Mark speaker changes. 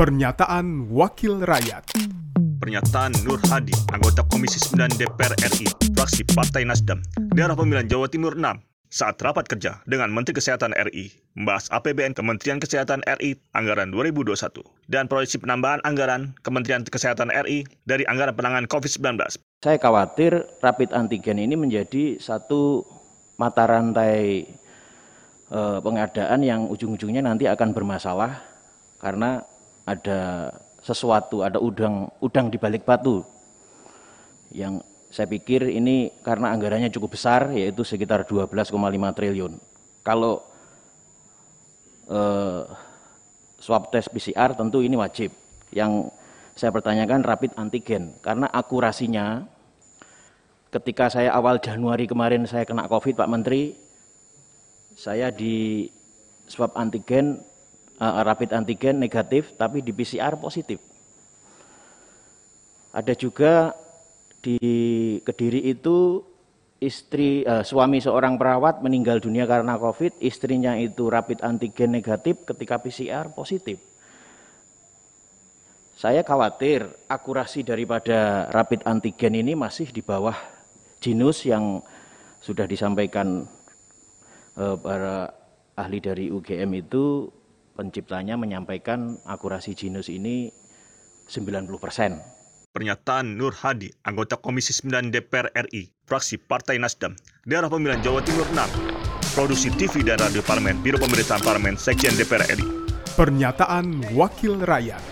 Speaker 1: Pernyataan Wakil Rakyat
Speaker 2: Pernyataan Nur Hadi, anggota Komisi 9 DPR RI, fraksi Partai Nasdem, daerah pemilihan Jawa Timur 6, saat rapat kerja dengan Menteri Kesehatan RI, membahas APBN Kementerian Kesehatan RI anggaran 2021 dan proyeksi penambahan anggaran Kementerian Kesehatan RI dari anggaran penanganan COVID-19.
Speaker 3: Saya khawatir rapid antigen ini menjadi satu mata rantai eh, pengadaan yang ujung-ujungnya nanti akan bermasalah karena ada sesuatu, ada udang udang di balik batu yang saya pikir ini karena anggarannya cukup besar yaitu sekitar 12,5 triliun. Kalau eh, swab tes PCR tentu ini wajib. Yang saya pertanyakan rapid antigen karena akurasinya ketika saya awal Januari kemarin saya kena Covid Pak Menteri saya di swab antigen uh, rapid antigen negatif tapi di PCR positif. Ada juga di Kediri itu istri uh, suami seorang perawat meninggal dunia karena Covid, istrinya itu rapid antigen negatif ketika PCR positif. Saya khawatir akurasi daripada rapid antigen ini masih di bawah jinus yang sudah disampaikan uh, para ahli dari UGM itu penciptanya menyampaikan akurasi genus ini 90 persen.
Speaker 2: Pernyataan Nur Hadi, anggota Komisi 9 DPR RI, fraksi Partai Nasdem, daerah pemilihan Jawa Timur 6, produksi TV dan radio parlemen, Biro Pemerintahan Parlemen, Sekjen DPR RI.
Speaker 1: Pernyataan Wakil Rakyat